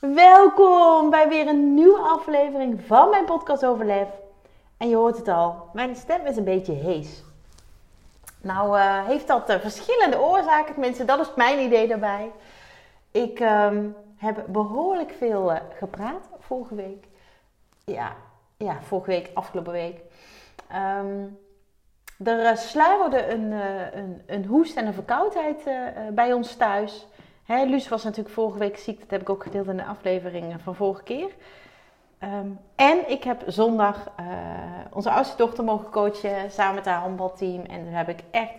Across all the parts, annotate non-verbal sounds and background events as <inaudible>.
Welkom bij weer een nieuwe aflevering van mijn podcast Overlef. En je hoort het al, mijn stem is een beetje hees. Nou uh, heeft dat uh, verschillende oorzaken, tenminste dat is mijn idee daarbij. Ik um, heb behoorlijk veel uh, gepraat vorige week. Ja, ja, vorige week, afgelopen week. Um, er sluimerde een, een, een hoest en een verkoudheid bij ons thuis. Hè, Luus was natuurlijk vorige week ziek. Dat heb ik ook gedeeld in de aflevering van vorige keer. Um, en ik heb zondag uh, onze oudste dochter mogen coachen samen met haar handbalteam. En daar heb ik echt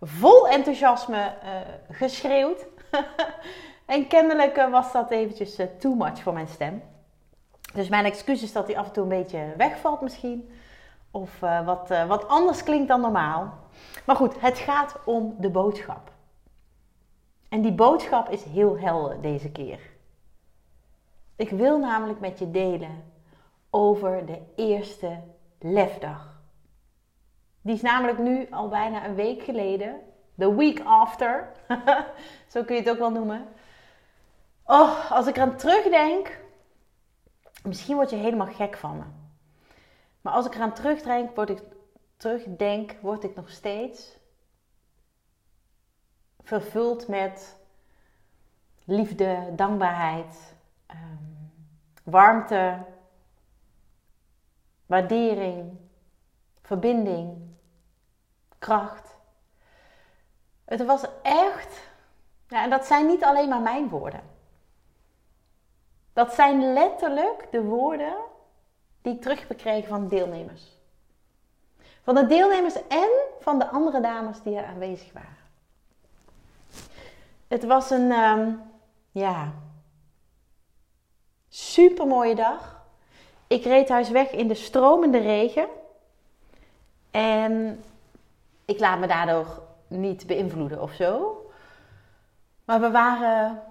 vol enthousiasme uh, geschreeuwd. <laughs> en kennelijk uh, was dat eventjes too much voor mijn stem. Dus mijn excuus is dat hij af en toe een beetje wegvalt misschien. Of wat, wat anders klinkt dan normaal. Maar goed, het gaat om de boodschap. En die boodschap is heel helder deze keer. Ik wil namelijk met je delen over de eerste lefdag. Die is namelijk nu al bijna een week geleden. The week after. <laughs> Zo kun je het ook wel noemen. Oh, als ik eraan terugdenk. Misschien word je helemaal gek van me. Maar als ik eraan terugdenk, word ik, terugdenk, word ik nog steeds vervuld met liefde, dankbaarheid, um, warmte, waardering, verbinding, kracht. Het was echt, ja, en dat zijn niet alleen maar mijn woorden. Dat zijn letterlijk de woorden die ik terug heb van deelnemers. Van de deelnemers en van de andere dames die er aanwezig waren. Het was een, um, ja, super mooie dag. Ik reed thuis weg in de stromende regen. En ik laat me daardoor niet beïnvloeden of zo. Maar we waren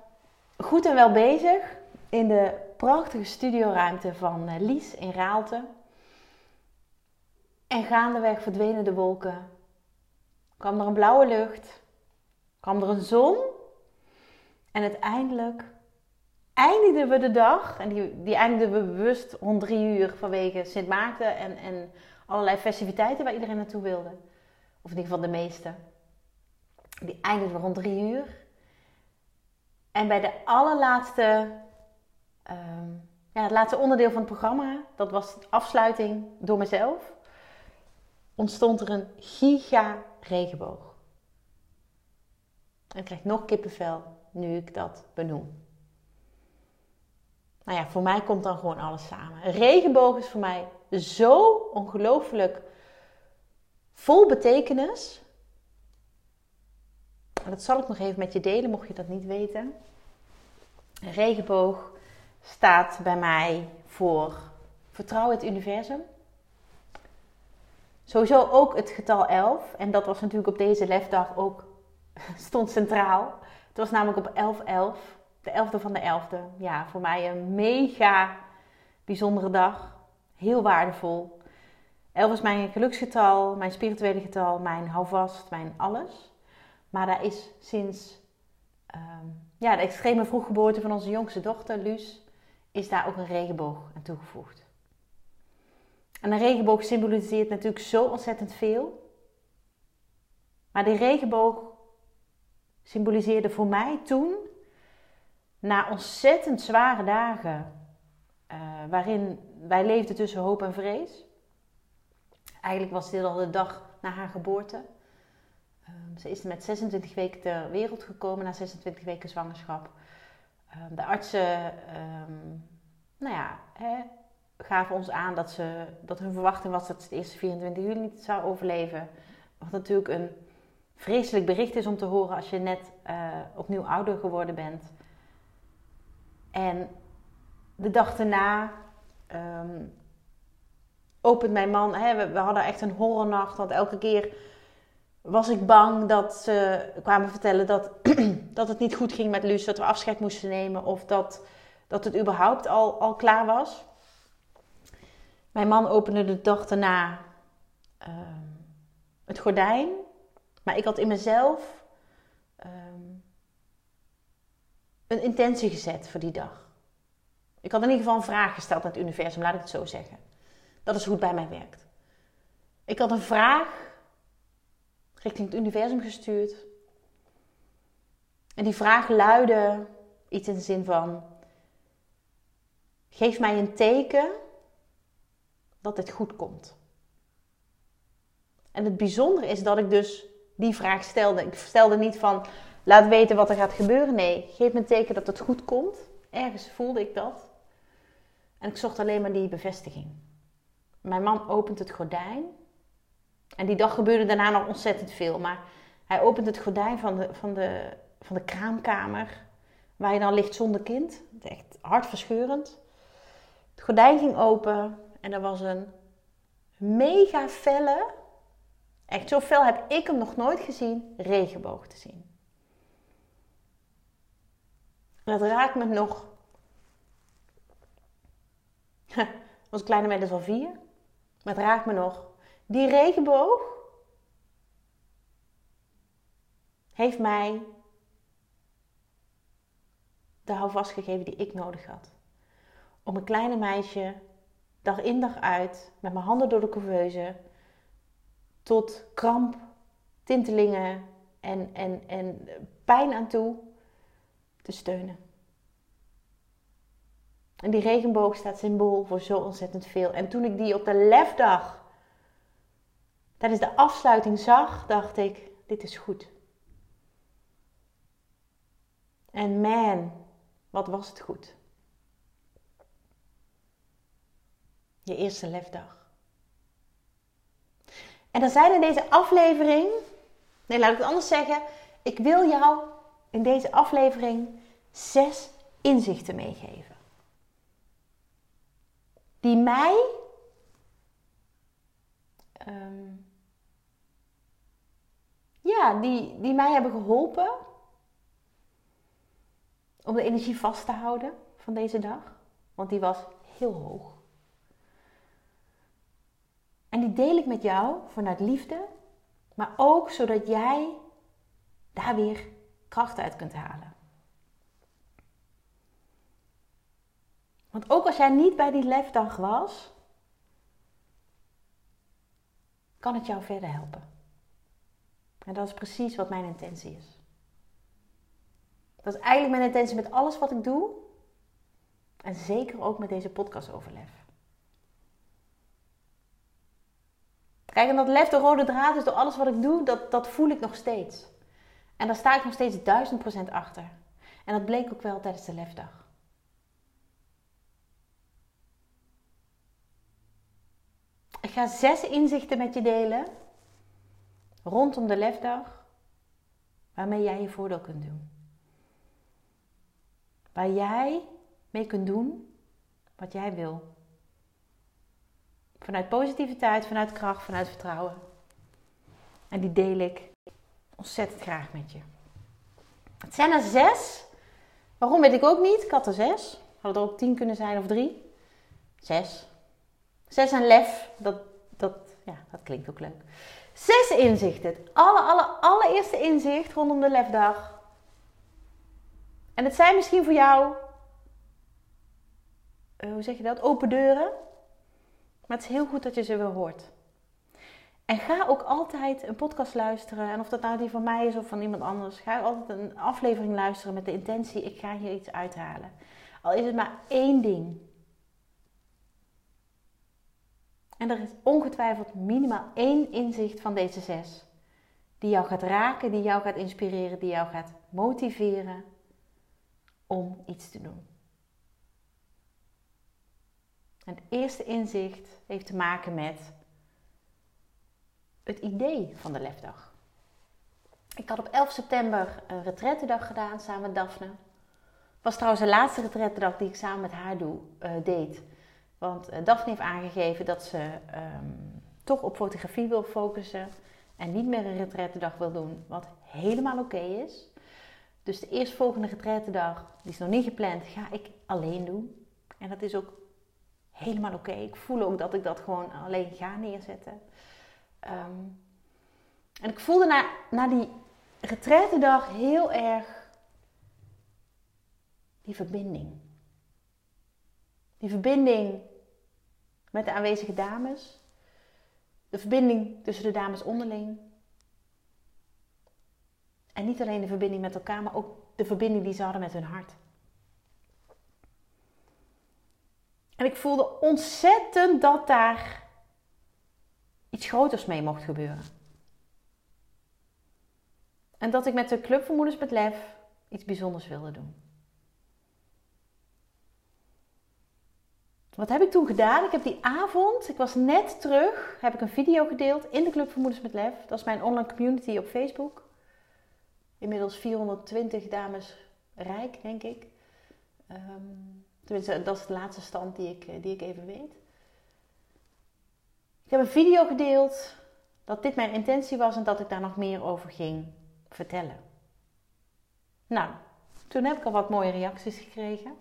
goed en wel bezig in de prachtige studioruimte van eh, Lies in Raalte. En gaandeweg verdwenen de wolken. Kwam er een blauwe lucht. Kwam er een zon. En uiteindelijk eindigden we de dag. En die, die eindigden we bewust rond drie uur vanwege Sint Maarten en, en allerlei festiviteiten waar iedereen naartoe wilde. Of in ieder geval de meeste. Die eindigden we rond drie uur. En bij de allerlaatste, uh, ja, het laatste onderdeel van het programma, dat was de afsluiting door mezelf, ontstond er een giga regenboog. En ik krijg nog kippenvel nu ik dat benoem. Nou ja, voor mij komt dan gewoon alles samen. Regenboog is voor mij zo ongelooflijk vol betekenis. En dat zal ik nog even met je delen, mocht je dat niet weten. Regenboog staat bij mij voor vertrouw het universum. Sowieso ook het getal 11. En dat was natuurlijk op deze lefdag ook <laughs> stond centraal. Het was namelijk op 11-11, de 11e van de 11e. Ja, voor mij een mega bijzondere dag. Heel waardevol. 11 is mijn geluksgetal, mijn spirituele getal, mijn houvast, mijn alles. Maar daar is sinds um, ja, de extreme vroeggeboorte van onze jongste dochter, Luus, is daar ook een regenboog aan toegevoegd. En een regenboog symboliseert natuurlijk zo ontzettend veel. Maar die regenboog symboliseerde voor mij toen, na ontzettend zware dagen, uh, waarin wij leefden tussen hoop en vrees. Eigenlijk was dit al de dag na haar geboorte. Um, ze is met 26 weken ter wereld gekomen, na 26 weken zwangerschap. Um, de artsen um, nou ja, hè, gaven ons aan dat, ze, dat hun verwachting was dat ze de eerste 24 juli niet zou overleven. Wat natuurlijk een vreselijk bericht is om te horen als je net uh, opnieuw ouder geworden bent. En de dag daarna ehm, opent mijn man. Hè, we, hadden echt een horrornacht. Want elke keer was ik bang dat ze kwamen vertellen dat, <clears throat> dat het niet goed ging met Luus. Dat we afscheid moesten nemen. Of dat, dat het überhaupt al, al klaar was. Mijn man opende de dag daarna ehm, het gordijn. Maar ik had in mezelf ehm, een intentie gezet voor die dag. Ik had in ieder geval een vraag gesteld aan het universum, laat ik het zo zeggen. Dat is hoe het bij mij werkt. Ik had een vraag richting het universum gestuurd. En die vraag luidde iets in de zin van: Geef mij een teken dat dit goed komt. En het bijzondere is dat ik dus die vraag stelde. Ik stelde niet van: Laat weten wat er gaat gebeuren. Nee, geef me een teken dat het goed komt. Ergens voelde ik dat. En ik zocht alleen maar die bevestiging. Mijn man opent het gordijn. En die dag gebeurde daarna nog ontzettend veel. Maar hij opent het gordijn van de, van de, van de kraamkamer. Waar je dan ligt zonder kind. Echt hartverscheurend. Het gordijn ging open. En er was een mega felle. Echt zo fel heb ik hem nog nooit gezien. Regenboog te zien. En dat raakt me nog. <laughs> Onze kleine meid is al vier. Maar het raakt me nog. Die regenboog heeft mij de houvast gegeven die ik nodig had. Om een kleine meisje dag in dag uit met mijn handen door de couveuse tot kramp, tintelingen en, en, en pijn aan toe te steunen. En die regenboog staat symbool voor zo ontzettend veel. En toen ik die op de lefdag tijdens de afsluiting zag, dacht ik: dit is goed. En man, wat was het goed. Je eerste lefdag. En dan zijn in deze aflevering, nee laat ik het anders zeggen, ik wil jou in deze aflevering zes inzichten meegeven. Die mij um, ja, die, die mij hebben geholpen om de energie vast te houden van deze dag. Want die was heel hoog. En die deel ik met jou vanuit liefde, maar ook zodat jij daar weer kracht uit kunt halen. Want ook als jij niet bij die lefdag was, kan het jou verder helpen. En dat is precies wat mijn intentie is. Dat is eigenlijk mijn intentie met alles wat ik doe. En zeker ook met deze podcast Kijk, en dat lef, de rode draad is door alles wat ik doe, dat, dat voel ik nog steeds. En daar sta ik nog steeds duizend procent achter. En dat bleek ook wel tijdens de lefdag. Ik ga zes inzichten met je delen rondom de lefdag waarmee jij je voordeel kunt doen. Waar jij mee kunt doen wat jij wil. Vanuit positiviteit, vanuit kracht, vanuit vertrouwen. En die deel ik ontzettend graag met je. Het zijn er zes. Waarom weet ik ook niet. Ik had er zes. Hadden er ook tien kunnen zijn of drie. Zes. Zes en lef. Dat, dat, ja, dat klinkt ook leuk. Zes inzichten. Het alle, alle, allereerste inzicht rondom de lefdag. En het zijn misschien voor jou, uh, hoe zeg je dat, open deuren. Maar het is heel goed dat je ze weer hoort. En ga ook altijd een podcast luisteren. En of dat nou die van mij is of van iemand anders. Ga altijd een aflevering luisteren met de intentie: ik ga hier iets uithalen. Al is het maar één ding. En er is ongetwijfeld minimaal één inzicht van deze zes. Die jou gaat raken, die jou gaat inspireren, die jou gaat motiveren om iets te doen. Het eerste inzicht heeft te maken met het idee van de lefdag. Ik had op 11 september een retrettedag gedaan samen met Daphne. Was trouwens de laatste retrettedag die ik samen met haar doe, uh, deed Want uh, Daphne heeft aangegeven dat ze ehm, toch op fotografie wil focussen. En niet meer een retraitedag wil doen. Wat helemaal oké is. Dus de eerstvolgende retraitedag, die is nog niet gepland, ga ik alleen doen. En dat is ook helemaal oké. Ik voel ook dat ik dat gewoon alleen ga neerzetten. Ehm, en ik voelde na, na die retraitedag heel erg die verbinding. Die verbinding met de aanwezige dames. De verbinding tussen de dames onderling. En niet alleen de verbinding met elkaar, maar ook de verbinding die ze hadden met hun hart. En ik voelde ontzettend dat daar iets groters mee mocht gebeuren. En dat ik met de Club voor Moeders met Lef iets bijzonders wilde doen. Wat heb ik toen gedaan? Ik heb die avond, ik was net terug, heb ik een video gedeeld in de Club voor Moeders met Lef. Dat is mijn online community op Facebook. Inmiddels 420 dames rijk, denk ik. Um, tenminste, dat is de laatste stand die ik, die ik even weet. Ik heb een video gedeeld dat dit mijn intentie was en dat ik daar nog meer over ging vertellen. Nou, toen heb ik al wat mooie reacties gekregen.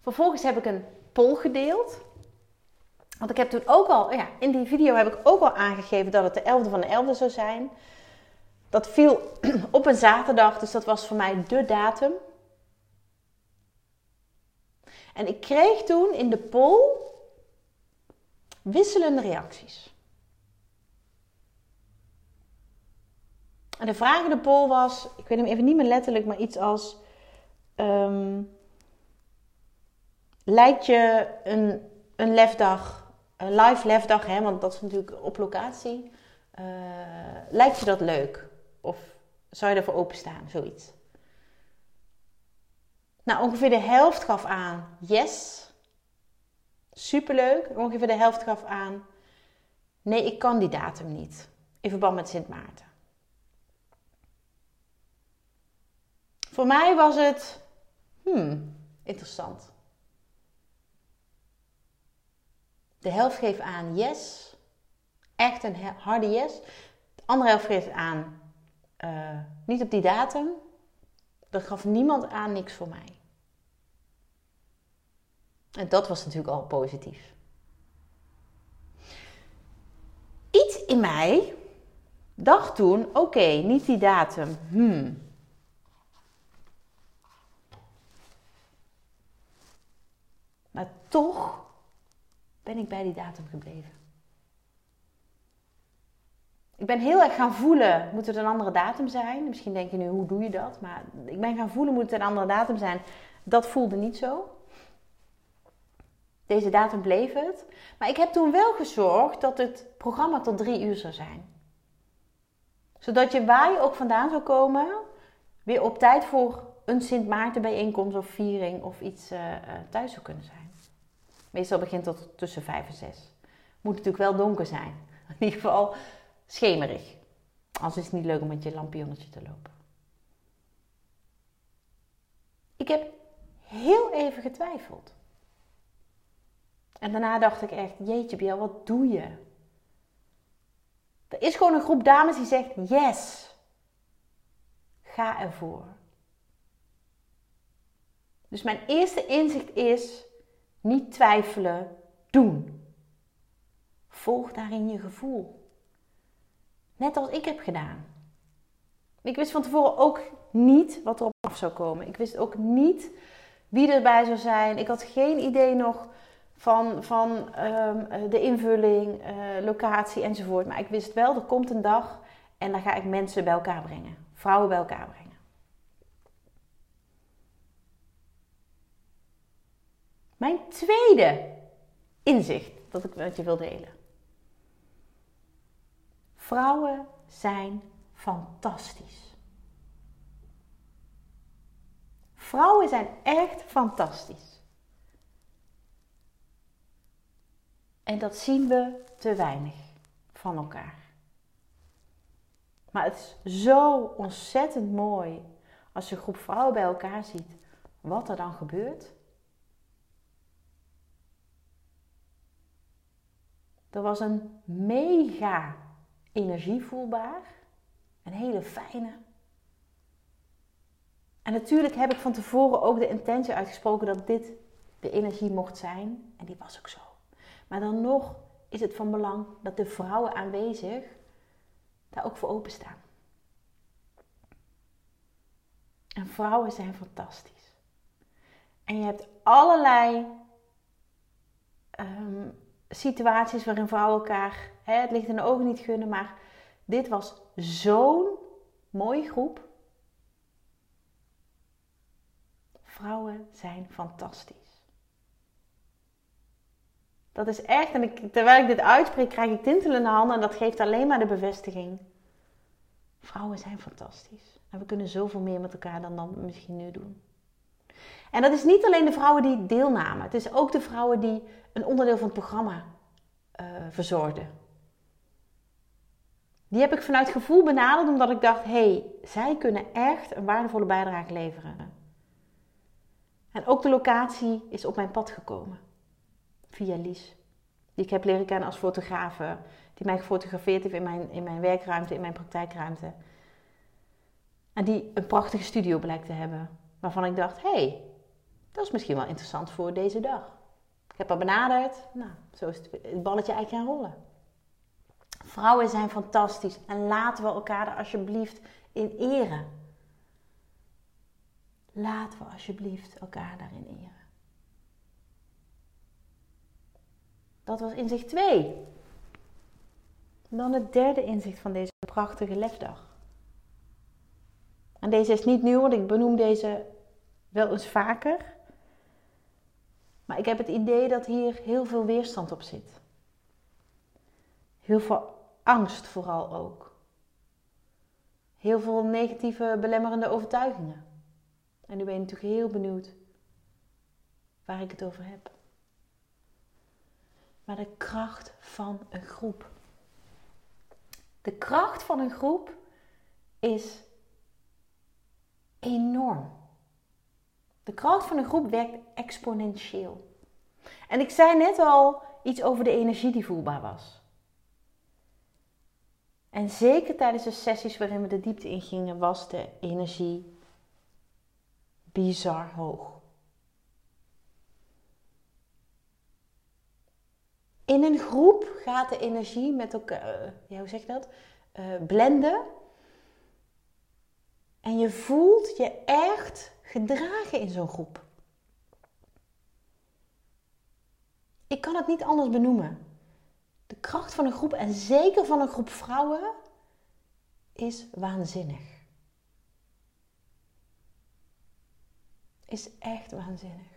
Vervolgens heb ik een poll gedeeld. Want ik heb toen ook al, ja, in die video heb ik ook al aangegeven dat het de 11e van de 11e zou zijn. Dat viel <clears throat> op een zaterdag, dus dat was voor mij de datum. En ik kreeg toen in de poll wisselende reacties. En de vraag in de poll was, ik weet hem even niet meer letterlijk, maar iets als: um, lijkt je een, een lefdag, een live lefdag, hè, want dat is natuurlijk op locatie, uh, lijkt je dat leuk? Of zou je ervoor openstaan, zoiets? Nou, ongeveer de helft gaf aan yes. Superleuk. Ongeveer de helft gaf aan nee, ik kan die datum niet. In verband met Sint Maarten. Voor mij was het hmm, interessant. De helft geeft aan yes. Echt een harde yes. De andere helft geeft aan uh, niet op die datum. Er gaf niemand aan niks voor mij. En dat was natuurlijk al positief. Iets in mij dacht toen: oké, niet die datum. Hmm. Maar toch ben ik bij die datum gebleven. Ik ben heel erg gaan voelen, moet het een andere datum zijn? Misschien denk je nu, hoe doe je dat? Maar ik ben gaan voelen, moet het een andere datum zijn? Dat voelde niet zo. Deze datum bleef het. Maar ik heb toen wel gezorgd dat het programma tot drie uur zou zijn. Zodat je waar je ook vandaan zou komen, weer op tijd voor een Sint Maarten bijeenkomst of viering of iets uh, thuis zou kunnen zijn. Meestal begint dat tussen vijf en zes. Moet natuurlijk wel donker zijn. In ieder geval schemerig. Anders is het niet leuk om met je lampionnetje te lopen. Ik heb heel even getwijfeld. En daarna dacht ik echt, jeetje Biel, wat doe je? Er is gewoon een groep dames die zegt, yes, ga ervoor. Dus mijn eerste inzicht is, niet twijfelen, doen. Volg daarin je gevoel. Net als ik heb gedaan. Ik wist van tevoren ook niet wat er op af zou komen. Ik wist ook niet wie erbij zou zijn. Ik had geen idee nog van, van ehm, de invulling, uh, locatie enzovoort. Maar ik wist wel, er komt een dag en dan ga ik mensen bij elkaar brengen. Vrouwen bij elkaar brengen. Mijn tweede inzicht dat ik met je wil delen. Vrouwen zijn fantastisch. Vrouwen zijn echt fantastisch. En dat zien we te weinig van elkaar. Maar het is zo ontzettend mooi als je een groep vrouwen bij elkaar ziet, wat er dan gebeurt. Er was een mega energie voelbaar. Een hele fijne. En natuurlijk heb ik van tevoren ook de intentie uitgesproken dat dit de energie mocht zijn. En die was ook zo. Maar dan nog is het van belang dat de vrouwen aanwezig daar ook voor openstaan. En vrouwen zijn fantastisch. En je hebt allerlei um, situaties waarin vrouwen elkaar hè, het licht in de ogen niet gunnen. Maar dit was zo'n mooie groep. Vrouwen zijn fantastisch. Dat is echt, en terwijl ik dit uitspreek, krijg ik tintelende handen en dat geeft alleen maar de bevestiging. Vrouwen zijn fantastisch. En we kunnen zoveel meer met elkaar dan dan we misschien nu doen. En dat is niet alleen de vrouwen die deelnamen. Het is ook de vrouwen die een onderdeel van het programma uh, verzorgden. Die heb ik vanuit gevoel benaderd omdat ik dacht: hé, hey, zij kunnen echt een waardevolle bijdrage leveren. En ook de locatie is op mijn pad gekomen. Via Lies. Die ik heb leren kennen als fotografe. Die mij gefotografeerd heeft in mijn, in mijn werkruimte, in mijn praktijkruimte. En die een prachtige studio blijkt te hebben. Waarvan ik dacht, hé, hey, dat is misschien wel interessant voor deze dag. Ik heb haar benaderd. Nou, zo is het, balletje eigenlijk gaan rollen. Vrouwen zijn fantastisch. En laten we elkaar er alsjeblieft in eren. Laten we alsjeblieft elkaar daarin eren. Dat was inzicht 2. Dan het derde inzicht van deze prachtige lefdag. En deze is niet nieuw, want ik benoem deze wel eens vaker. Maar ik heb het idee dat hier heel veel weerstand op zit. Heel veel angst vooral ook. Heel veel negatieve belemmerende overtuigingen. En nu ben je natuurlijk heel benieuwd waar ik het over heb. Maar de kracht van een groep. De kracht van een groep is enorm. De kracht van een groep werkt exponentieel. En ik zei net al iets over de energie die voelbaar was. En zeker tijdens de sessies waarin we de diepte in gingen, was de energie bizar hoog. In een groep gaat de energie met elkaar, uh, ja, hoe zeg je dat? Uh, blenden. En je voelt je echt gedragen in zo'n groep. Ik kan het niet anders benoemen. De kracht van een groep en zeker van een groep vrouwen is waanzinnig. Is echt waanzinnig.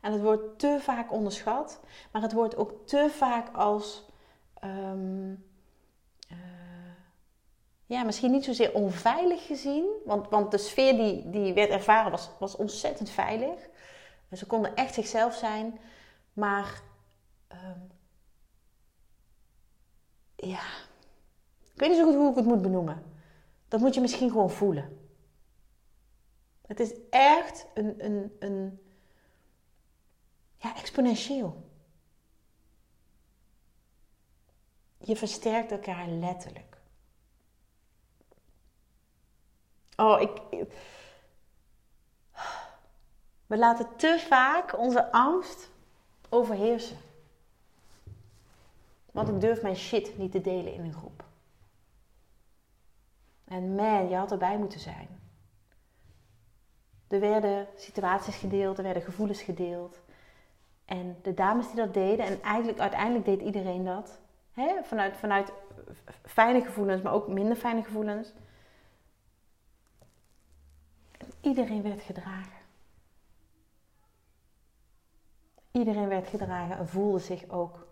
En het wordt te vaak onderschat, maar het wordt ook te vaak als ehm, ja, misschien niet zozeer onveilig gezien. Want, want de sfeer die, die werd ervaren was, was ontzettend veilig. Ze konden echt zichzelf zijn. Maar ehm, ja, ik weet niet zo goed hoe ik het moet benoemen. Dat moet je misschien gewoon voelen. Het is echt een, een, een ja, exponentieel. Je versterkt elkaar letterlijk. Oh, ik. We laten te vaak onze angst overheersen. Want ik durf mijn shit niet te delen in een groep. En man, je had erbij moeten zijn. Er werden situaties gedeeld, er werden gevoelens gedeeld. En de dames die dat deden, en eigenlijk uiteindelijk deed iedereen dat. Hè? Vanuit, vanuit fijne gevoelens, maar ook minder fijne gevoelens. Iedereen werd gedragen. Iedereen werd gedragen en voelde zich ook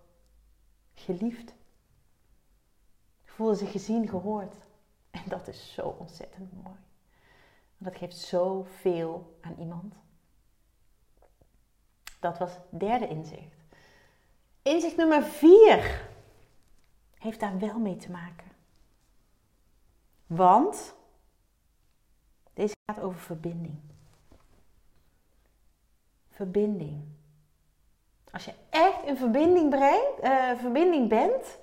geliefd. Voelde zich gezien, gehoord. En dat is zo ontzettend mooi. Dat geeft zoveel aan iemand. Dat was derde inzicht. Inzicht nummer vier heeft daar wel mee te maken. Want deze gaat over verbinding. Verbinding. Als je echt in verbinding, brengt, eh, verbinding bent,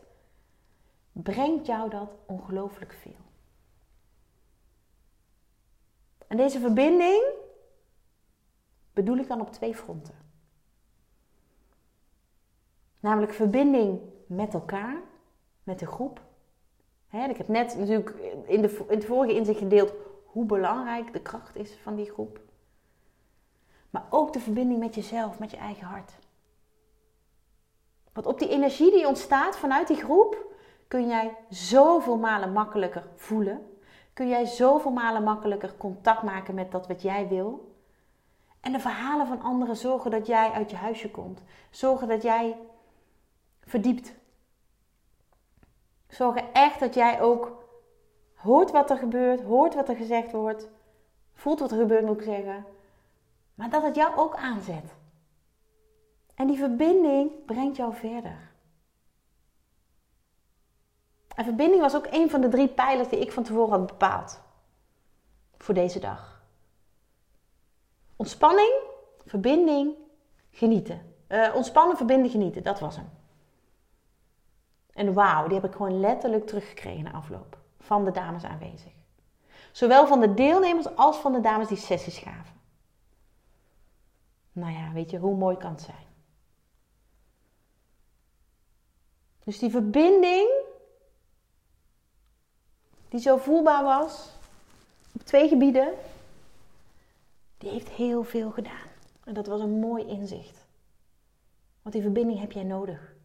brengt jou dat ongelooflijk veel. En deze verbinding bedoel ik dan op twee fronten. Namelijk verbinding met elkaar, met de groep. ik heb net natuurlijk in, de, in het vorige inzicht gedeeld hoe belangrijk de kracht is van die groep. Maar ook de verbinding met jezelf, met je eigen hart. Want op die energie die ontstaat vanuit die groep kun jij zoveel malen makkelijker voelen. Kun jij zoveel malen makkelijker contact maken met dat wat jij wil. En de verhalen van anderen zorgen dat jij uit je huisje komt. Zorgen dat jij verdiept. Zorgen echt dat jij ook hoort wat er gebeurt, hoort wat er gezegd wordt, voelt wat er gebeurt, moet ik zeggen. Maar dat het jou ook aanzet. En die verbinding brengt jou verder. En verbinding was ook een van de drie pijlers die ik van tevoren had bepaald. Voor deze dag. Ontspanning, verbinding, genieten. Uh, ontspannen, verbinden, genieten. Dat was hem. En wauw, die heb ik gewoon letterlijk teruggekregen na afloop. Van de dames aanwezig. Zowel van de deelnemers als van de dames die sessies gaven. Nou ja, weet je, hoe mooi kan het zijn? Dus die verbinding, die zo voelbaar was, op twee gebieden, die heeft heel veel gedaan. En dat was een mooi inzicht. Want die verbinding heb jij nodig.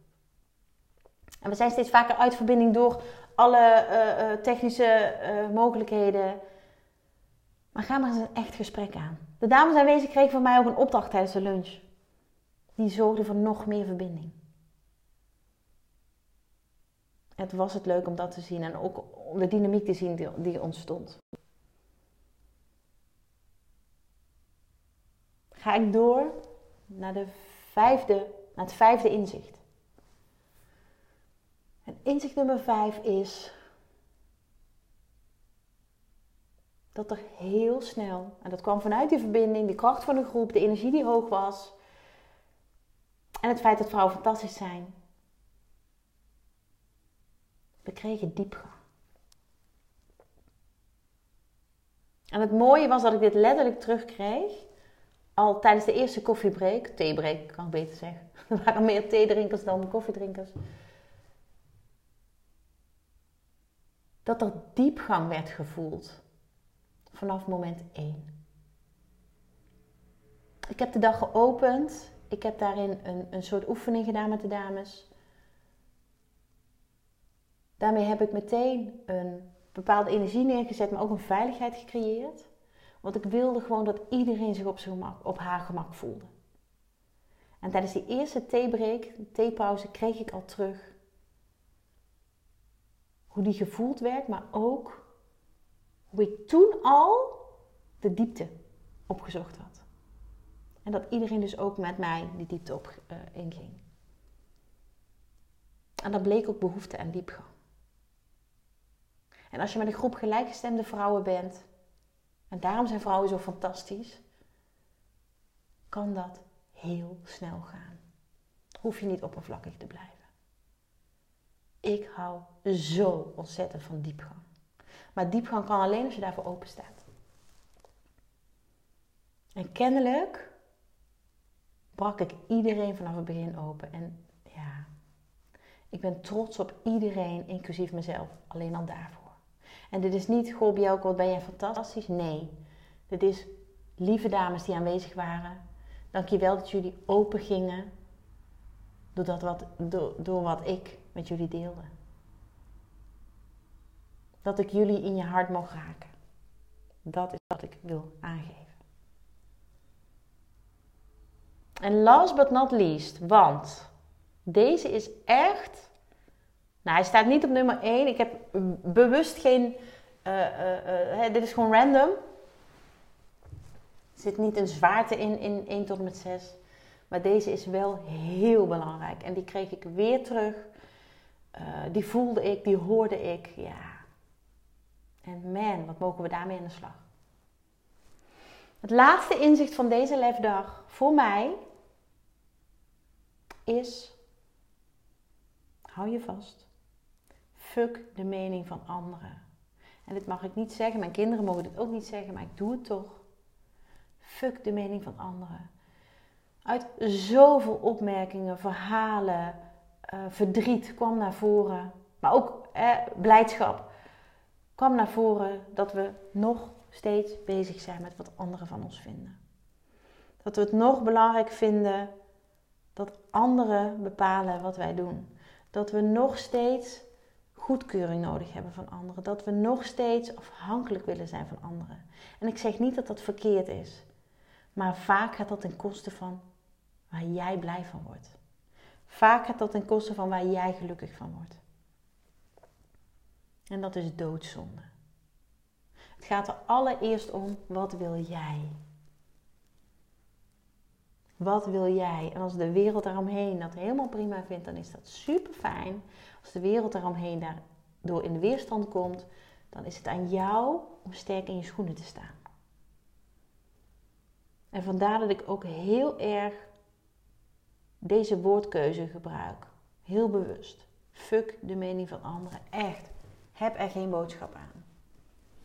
En we zijn steeds vaker uit verbinding door alle eh, eh, technische uh, mogelijkheden. Maar ga maar eens een echt gesprek aan. De dames aanwezig kregen van mij ook een opdracht tijdens de lunch. Die zorgde voor nog meer verbinding. Het was het leuk om dat te zien en ook om de dynamiek te zien die, die ontstond. Ga ik door naar, de vijfde, naar het vijfde inzicht. En inzicht nummer vijf is dat er heel snel, en dat kwam vanuit die verbinding, de kracht van de groep, de energie die hoog was, en het feit dat vrouwen fantastisch zijn, we kregen diepgang. En het mooie was dat ik dit letterlijk terugkreeg al tijdens de eerste koffiebreak, theebreak kan ik beter zeggen. <laughs> Er waren meer theedrinkers dan koffiedrinkers. Dat er diepgang werd gevoeld vanaf moment 1. Ik heb de dag geopend. Ik heb daarin een, een soort oefening gedaan met de dames. Daarmee heb ik meteen een bepaalde energie neergezet, maar ook een veiligheid gecreëerd. Want ik wilde gewoon dat iedereen zich op, zijn gemak, op haar gemak voelde. En tijdens die eerste theebreak, theepauze, kreeg ik al terug hoe die gevoeld werd, maar ook hoe ik toen al de diepte opgezocht had. En dat iedereen dus ook met mij die diepte op uh, inging. En dat bleek ook behoefte aan diepgang. En als je met een groep gelijkgestemde vrouwen bent, en daarom zijn vrouwen zo fantastisch, kan dat heel snel gaan. Hoef je niet oppervlakkig te blijven. Ik hou zo ontzettend van diepgang. Maar diepgang kan alleen als je daarvoor open staat. En kennelijk brak ik iedereen vanaf het begin open. En ja, ik ben trots op iedereen, inclusief mezelf, alleen al daarvoor. En dit is niet, goh Bjelke, wat ben jij fantastisch? Nee, dit is lieve dames die aanwezig waren. Dankjewel dat jullie open gingen door, dat wat, door wat ik met jullie deelde. Dat ik jullie in je hart mag raken. Dat is wat ik wil aangeven. En last but not least, want deze is echt. Nou, hij staat niet op nummer 1. Ik heb bewust geen. Uh, uh, dit is gewoon random. Er zit niet een zwaarte in, in 1 tot met 6. Maar deze is wel heel belangrijk. En die kreeg ik weer terug. Die voelde ik, die hoorde ik. Ja. En man, wat mogen we daarmee aan de slag? Het laatste inzicht van deze lefdag voor mij is, hou je vast, fuck de mening van anderen. En dit mag ik niet zeggen, mijn kinderen mogen dit ook niet zeggen, maar ik doe het toch. Fuck de mening van anderen. Uit zoveel opmerkingen, verhalen, uh, verdriet kwam naar voren, maar ook eh, blijdschap kwam naar voren dat we nog steeds bezig zijn met wat anderen van ons vinden. Dat we het nog belangrijk vinden dat anderen bepalen wat wij doen. Dat we nog steeds goedkeuring nodig hebben van anderen. Dat we nog steeds afhankelijk willen zijn van anderen. En ik zeg niet dat dat verkeerd is. Maar vaak gaat dat ten koste van waar jij blij van wordt. Vaak gaat dat ten koste van waar jij gelukkig van wordt. En dat is doodzonde. Het gaat er allereerst om, wat wil jij? Wat wil jij? En als de wereld daaromheen dat helemaal prima vindt, dan is dat super fijn. Als de wereld daaromheen daardoor in weerstand komt, dan is het aan jou om sterk in je schoenen te staan. En vandaar dat ik ook heel erg deze woordkeuze gebruik. Heel bewust. Fuck de mening van anderen. Echt. Heb er geen boodschap aan.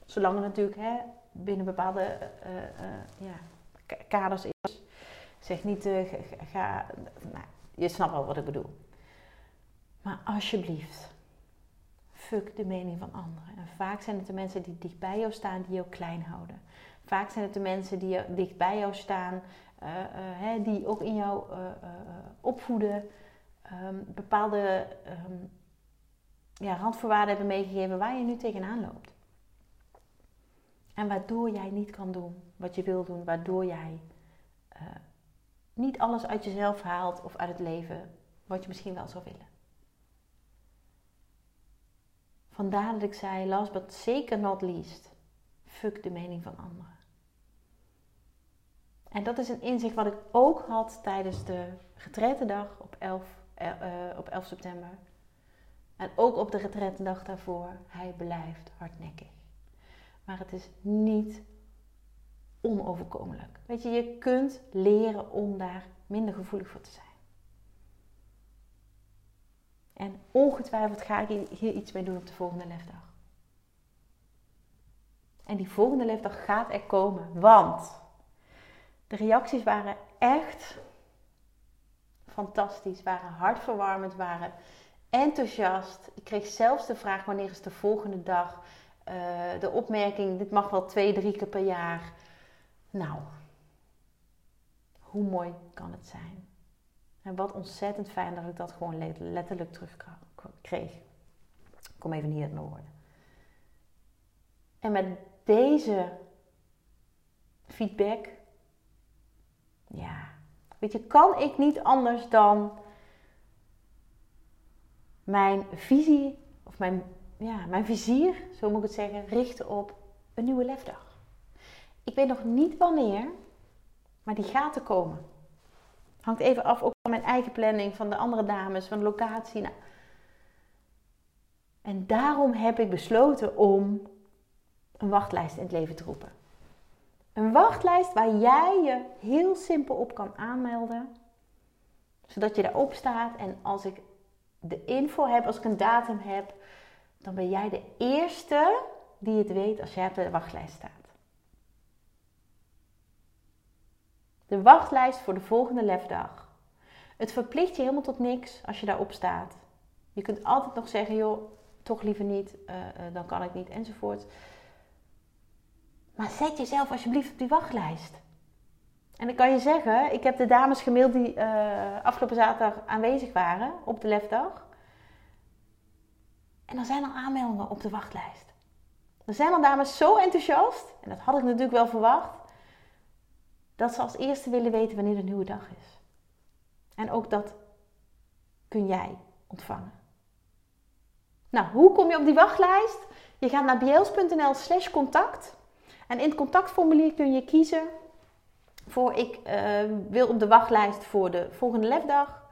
Zolang het natuurlijk hè, binnen bepaalde uh, uh, ja, kaders is. Zeg niet, uh, ga, nou, je snapt wel wat ik bedoel. Maar alsjeblieft, fuck de mening van anderen. En vaak zijn het de mensen die dicht bij jou staan, die jou klein houden. Vaak zijn het de mensen die dicht bij jou staan, hè, die ook in jou opvoeden. Um, bepaalde um, ja, randvoorwaarden hebben meegegeven waar je nu tegenaan loopt. En waardoor jij niet kan doen wat je wil doen, waardoor jij niet alles uit jezelf haalt of uit het leven wat je misschien wel zou willen. Vandaar dat ik zei, last but zeker not least, fuck de mening van anderen. En dat is een inzicht wat ik ook had tijdens de getrettendag op 11, uh, op 11 september. En ook op de retrettendag daarvoor, hij blijft hardnekkig. Maar het is niet onoverkomelijk. Weet je, je kunt leren om daar minder gevoelig voor te zijn. En ongetwijfeld ga ik hier iets mee doen op de volgende lefdag. En die volgende lefdag gaat er komen, want de reacties waren echt fantastisch, waren hartverwarmend, waren enthousiast. Ik kreeg zelfs de vraag wanneer is de volgende dag. Uh, de opmerking, dit mag wel twee, drie keer per jaar. Nou, hoe mooi kan het zijn? En wat ontzettend fijn dat ik dat gewoon letterlijk terug kreeg. Ik kom even niet uit mijn woorden. En met deze feedback, ja, weet je, kan ik niet anders dan mijn visie, of mijn, ja, mijn vizier, zo moet ik het zeggen, richten op een nieuwe lefdag. Ik weet nog niet wanneer, maar die gaat er komen. Hangt even af ook van mijn eigen planning, van de andere dames, van de locatie. Nou. En daarom heb ik besloten om een wachtlijst in het leven te roepen. Een wachtlijst waar jij je heel simpel op kan aanmelden. Zodat je daarop staat en als ik de info heb, als ik een datum heb, dan ben jij de eerste die het weet als jij op de wachtlijst staat. De wachtlijst voor de volgende lefdag. Het verplicht je helemaal tot niks als je daarop staat. Je kunt altijd nog zeggen, joh, toch liever niet, uh, uh, dan kan ik niet, enzovoort. Maar zet jezelf alsjeblieft op die wachtlijst. En ik kan je zeggen, ik heb de dames gemaild die uh, afgelopen zaterdag aanwezig waren op de lefdag. En er zijn al aanmeldingen op de wachtlijst. Er zijn al dames zo enthousiast, en dat had ik natuurlijk wel verwacht, dat ze als eerste willen weten wanneer de nieuwe dag is. En ook dat kun jij ontvangen. Nou, hoe kom je op die wachtlijst? Je gaat naar bjels.nl slash contact. En in het contactformulier kun je kiezen voor ik uh, wil op de wachtlijst voor de volgende lefdag.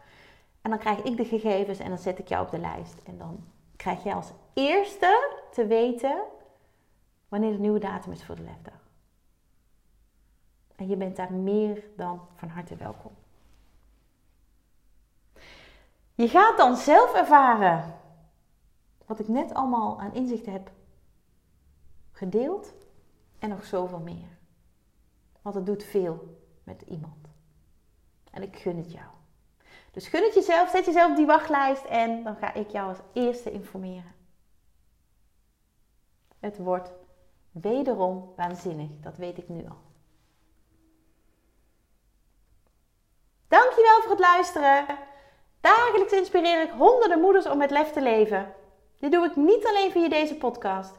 En dan krijg ik de gegevens en dan zet ik jou op de lijst. En dan krijg je als eerste te weten wanneer de nieuwe datum is voor de lefdag. En je bent daar meer dan van harte welkom. Je gaat dan zelf ervaren wat ik net allemaal aan inzicht heb gedeeld en nog zoveel meer. Want het doet veel met iemand. En ik gun het jou. Dus gun het jezelf, zet jezelf op die wachtlijst en dan ga ik jou als eerste informeren. Het wordt wederom waanzinnig, dat weet ik nu al. Dankjewel voor het luisteren. Dagelijks inspireer ik honderden moeders om met lef te leven. Dit doe ik niet alleen via deze podcast.